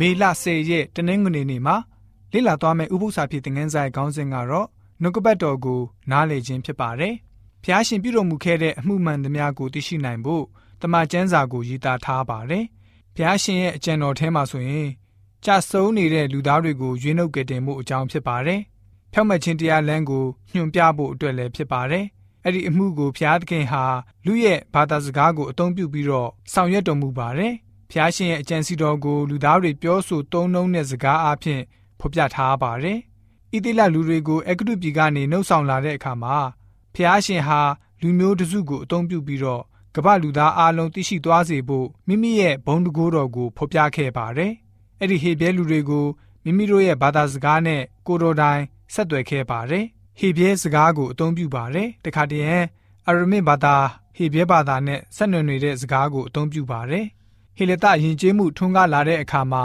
မေလ10ရက်တနင်္ဂနွေနေ့မှာလေ့လာသွားမယ့်ဥပုသ္စာဖြစ်တဲ့ငန်းဆိုင်ခေါင်းစဉ်ကတော့နှုတ်ကပတ်တော်ကိုနားလည်ခြင်းဖြစ်ပါတယ်။ဖျားရှင်ပြုတော်မူခဲ့တဲ့အမှုမှန်သမျှကိုသိရှိနိုင်ဖို့တမန်ကျမ်းစာကိုရေးသားထားပါတယ်။ဖျားရှင်ရဲ့အကြံတော်ထဲမှာဆိုရင်ကြဆုံးနေတဲ့လူသားတွေကိုရွေးနှုတ်ကယ်တင်မှုအကြောင်းဖြစ်ပါတယ်။ဖြောက်မှတ်ခြင်းတရားလမ်းကိုညွှန်ပြဖို့အတွက်လည်းဖြစ်ပါတယ်။အဲ့ဒီအမှုကိုဖျားသခင်ဟာလူရဲ့ဘာသာစကားကိုအသုံးပြုပြီးတော့ဆောင်ရွက်တော်မူပါတယ်။ ဖျားရှင်ရဲ့အကြံစီတော်ကိုလူသားတွေပြောဆိုသုံးနှုန်းတဲ့စကားအဖြစ်ဖော်ပြထားပါတယ်။ဣတိလလူတွေကိုအဂတုပြည်ကနေနှုတ်ဆောင်လာတဲ့အခါမှာဖျားရှင်ဟာလူမျိုးတစုကိုအသုံးပြုပြီးတော့ကမ္ဘာလူသားအလုံးသိရှိသွားစေဖို့မိမိရဲ့ဘုံတကိုးတော်ကိုဖော်ပြခဲ့ပါတယ်။အဲ့ဒီဟေဘဲလူတွေကိုမိမိတို့ရဲ့ဘာသာစကားနဲ့ကိုတော်တိုင်ဆက်သွယ်ခဲ့ပါတယ်။ဟေဘဲစကားကိုအသုံးပြုပါတယ်။တခါတည်းရအရမစ်ဘာသာဟေဘဲဘာသာနဲ့ဆက်နွယ်နေတဲ့စကားကိုအသုံးပြုပါတယ်။ ဟေလတယဉ်ကျေးမှုထွန်းကားလာတဲ့အခါမှာ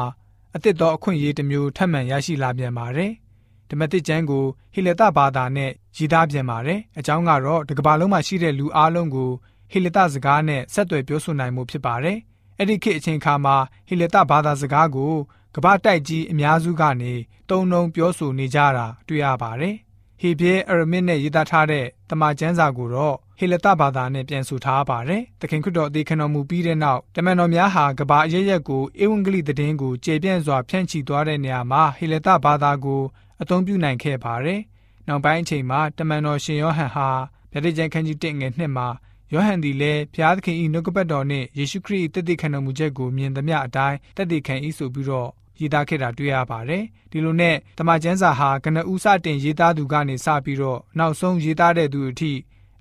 အသစ်သောအခွင့်အရေးတစ်မျိုးထပ်မံရရှိလာပြန်ပါတယ်။ဓမ္မတိကျမ်းကိုဟေလတဘာသာနဲ့ရည်သားပြန်ပါတယ်။အကြောင်းကတော့ဒီကမ္ဘာလုံးမှာရှိတဲ့လူအလုံးကိုဟေလတစကားနဲ့ဆက်သွယ်ပြောဆိုနိုင်မှုဖြစ်ပါတယ်။အဲ့ဒီခေတ်အချိန်ခါမှာဟေလတဘာသာစကားကိုကမ္ဘာတိုက်ကြီးအများစုကနေတုံတုံပြောဆိုနေကြတာတွေ့ရပါတယ်။ဟေဘဲအရမစ်နဲ့ရေးသားထားတဲ့တမန်ကျမ်းစာကိုတော့ ဟေလတဘာသာနဲ့ပြန်ဆိုထားပါတယ်။သခင်ခရစ်တော်အသေးခံတော်မူပြီးတဲ့နောက်တမန်တော်များဟာကဘာအရရက်ကိုဧဝံဂေလိသတင်းကိုကျေပြန့်စွာဖြန့်ချီသွားတဲ့နေရာမှာဟေလတဘာသာကိုအသုံးပြုနိုင်ခဲ့ပါတယ်။နောက်ပိုင်းအချိန်မှာတမန်တော်ရှင်ယောဟန်ဟာဗျာဒိတ်ကျမ်းခန်းကြီး1ငယ်2မှာယောဟန်သည်လည်းဘုရားသခင်၏နှုတ်ကပတ်တော်နှင့်ယေရှုခရစ်၏တသက်ခံတော်မူချက်ကိုမြင်သမျှအတိုင်းတသက်ခံ၏ဆိုပြီးတော့ရေးသားခဲ့တာတွေ့ရပါတယ်။ဒီလိုနဲ့တမန်ကျမ်းစာဟာကနဦးစတင်ရေးသားသူကနေစပြီးတော့နောက်ဆုံးရေးသားတဲ့သူအထိ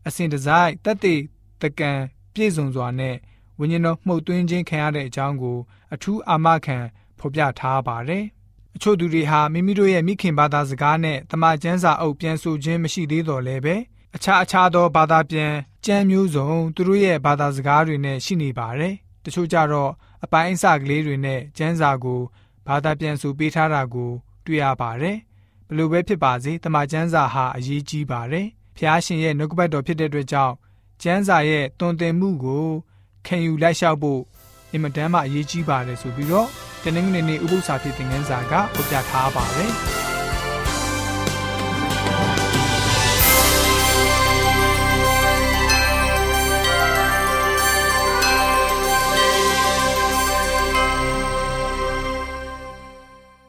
အစဉ်တစိုက်တက်တဲ့တကံပြည့်စုံစွာနဲ့ဝိညာဉ်တော်မှုတ်သွင်းခြင်းခံရတဲ့အကြောင်းကို အထူးအာမခံဖော်ပြထားပါတယ်။အချို့သူတွေဟာမိမိတို့ရဲ့မိခင်ဘာသာစကားနဲ့တမန်ကျမ်းစာအုပ်ပြန်ဆိုခြင်းမရှိသေးတော့လည်းပဲအခြားအခြားသောဘာသာပြန်ကျမ်းမျိုးစုံသူတို့ရဲ့ဘာသာစကားတွေနဲ့ရှိနေပါတယ်။တချို့ကြတော့အပိုင်းအစကလေးတွေနဲ့ကျမ်းစာကိုဘာသာပြန်ဆိုပေးထားတာကို တွေ့ရပါတယ်။ဘလို့ပဲဖြစ်ပါစေတမန်ကျမ်းစာဟာအရေးကြီးပါတယ်။ ဖျားရှင်ရဲ့နှုတ်ကပတ်တော်ဖြစ်တဲ့အတွက်ကြောင့်ကျမ်းစာရဲ့တွင်တင်မှုကိုခံယူလိုက်လျှောက်ဖို့အင်မတန်မှအရေးကြီးပါတယ်ဆိုပြီးတော့တနင်္ဂနွေနေ့ဥပုသ္စာဖြစ်တဲ့ငန်းစာကဖော်ပြထားပါတယ်။